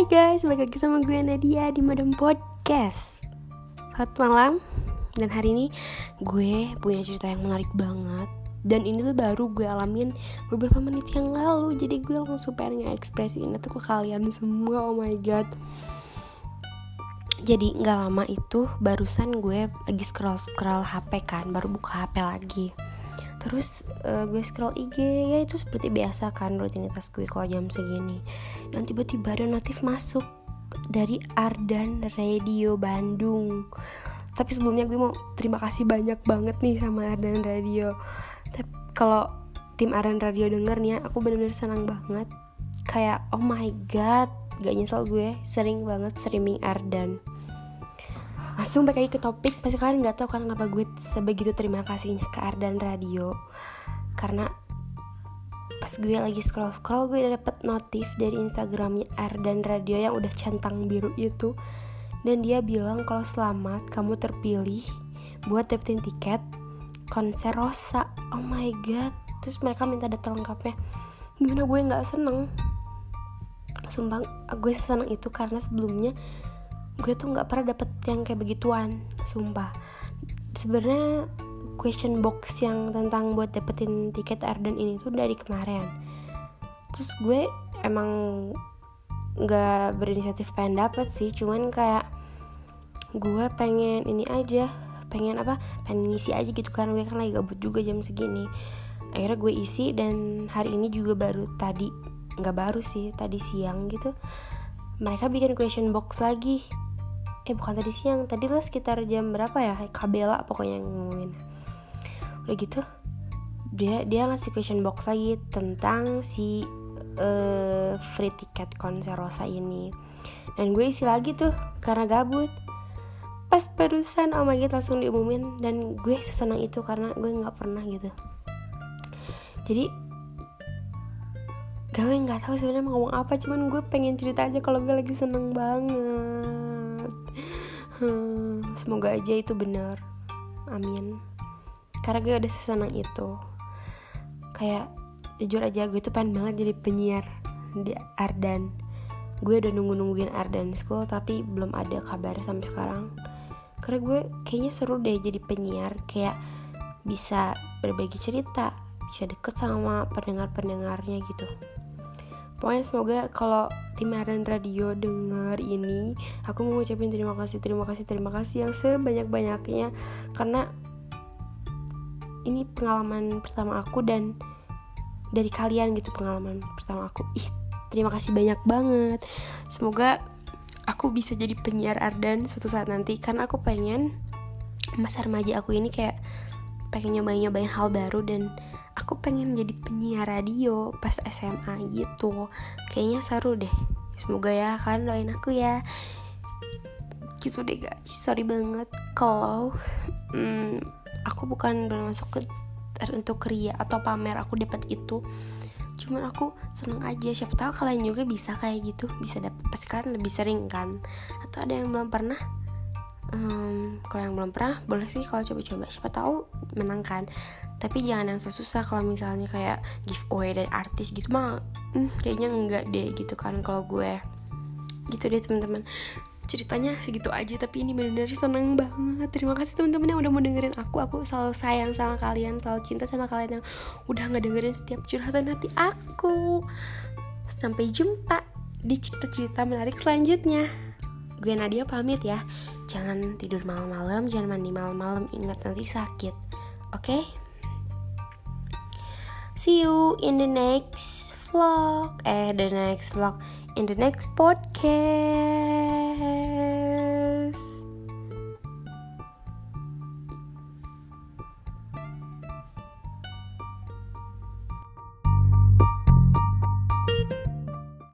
Hai guys, balik lagi sama gue Nadia di Madam Podcast. Selamat malam. Dan hari ini gue punya cerita yang menarik banget. Dan ini tuh baru gue alamin beberapa menit yang lalu. Jadi gue langsung pengen nge-ekspresiin itu ke kalian semua. Oh my god. Jadi gak lama itu barusan gue lagi scroll-scroll HP kan Baru buka HP lagi terus uh, gue scroll IG ya itu seperti biasa kan rutinitas gue kalau jam segini. Dan tiba-tiba ada notif masuk dari Ardan Radio Bandung. Tapi sebelumnya gue mau terima kasih banyak banget nih sama Ardan Radio. Tapi kalau tim Ardan Radio denger nih ya aku bener-bener senang banget. Kayak oh my god gak nyesel gue sering banget streaming Ardan langsung balik lagi ke topik. Pasti kalian nggak tahu kan kenapa gue sebegitu terima kasihnya ke Ardan Radio. Karena pas gue lagi scroll scroll gue udah dapet notif dari Instagramnya Ardan Radio yang udah centang biru itu. Dan dia bilang kalau selamat kamu terpilih buat dapetin tiket konser Rosa. Oh my god. Terus mereka minta data lengkapnya. Gimana gue nggak seneng? Sumpah gue seneng itu karena sebelumnya gue tuh nggak pernah dapet yang kayak begituan sumpah. Sebenarnya question box yang tentang buat dapetin tiket Arden ini tuh dari kemarin. Terus gue emang nggak berinisiatif pengen dapet sih cuman kayak gue pengen ini aja pengen apa pengen ngisi aja gitu kan gue kan lagi gabut juga jam segini. Akhirnya gue isi dan hari ini juga baru tadi nggak baru sih tadi siang gitu mereka bikin question box lagi eh bukan tadi siang tadi lah sekitar jam berapa ya? Kabela pokoknya yang ngomongin. Udah gitu dia dia ngasih question box lagi tentang si uh, free tiket konser Rosa ini. Dan gue isi lagi tuh karena gabut. Pas barusan oh my god langsung diumumin. Dan gue sesenang itu karena gue nggak pernah gitu. Jadi gue nggak tahu sebenarnya mau ngomong apa cuman gue pengen cerita aja kalau gue lagi seneng banget hmm, semoga aja itu benar. Amin. Karena gue udah sesenang itu. Kayak jujur aja gue tuh pengen banget jadi penyiar di Ardan. Gue udah nunggu nungguin Ardan School tapi belum ada kabar sampai sekarang. Karena gue kayaknya seru deh jadi penyiar. Kayak bisa berbagi cerita bisa deket sama pendengar pendengarnya gitu. Pokoknya semoga kalau tim Aran Radio denger ini aku mau ngucapin terima kasih terima kasih terima kasih yang sebanyak banyaknya karena ini pengalaman pertama aku dan dari kalian gitu pengalaman pertama aku. Ih terima kasih banyak banget. Semoga aku bisa jadi penyiar Ardan suatu saat nanti. Karena aku pengen masa remaja aku ini kayak pengen nyobain nyobain hal baru dan aku pengen jadi penyiar radio pas SMA gitu. Kayaknya seru deh. Semoga ya kan doain aku ya. Gitu deh guys. Sorry banget kalau hmm, aku bukan bermasuk ke untuk ria atau pamer aku dapat itu. Cuman aku seneng aja. Siapa tahu kalian juga bisa kayak gitu. Bisa dapet pasti kalian lebih sering kan? Atau ada yang belum pernah? Um, kalau yang belum pernah boleh sih kalau coba-coba. Siapa tahu menang kan tapi jangan yang susah kalau misalnya kayak giveaway dari artis gitu mah hmm, kayaknya enggak deh gitu kan kalau gue. Gitu deh teman-teman. Ceritanya segitu aja tapi ini benar-benar seneng banget. Terima kasih teman-teman yang udah mau dengerin aku. Aku selalu sayang sama kalian selalu cinta sama kalian yang udah ngedengerin setiap curhatan hati aku. Sampai jumpa di cerita-cerita menarik selanjutnya. Gue Nadia pamit ya. Jangan tidur malam-malam jangan mandi malam-malam ingat nanti sakit. Oke? okay? See you in the next vlog. Eh the next vlog. In the next podcast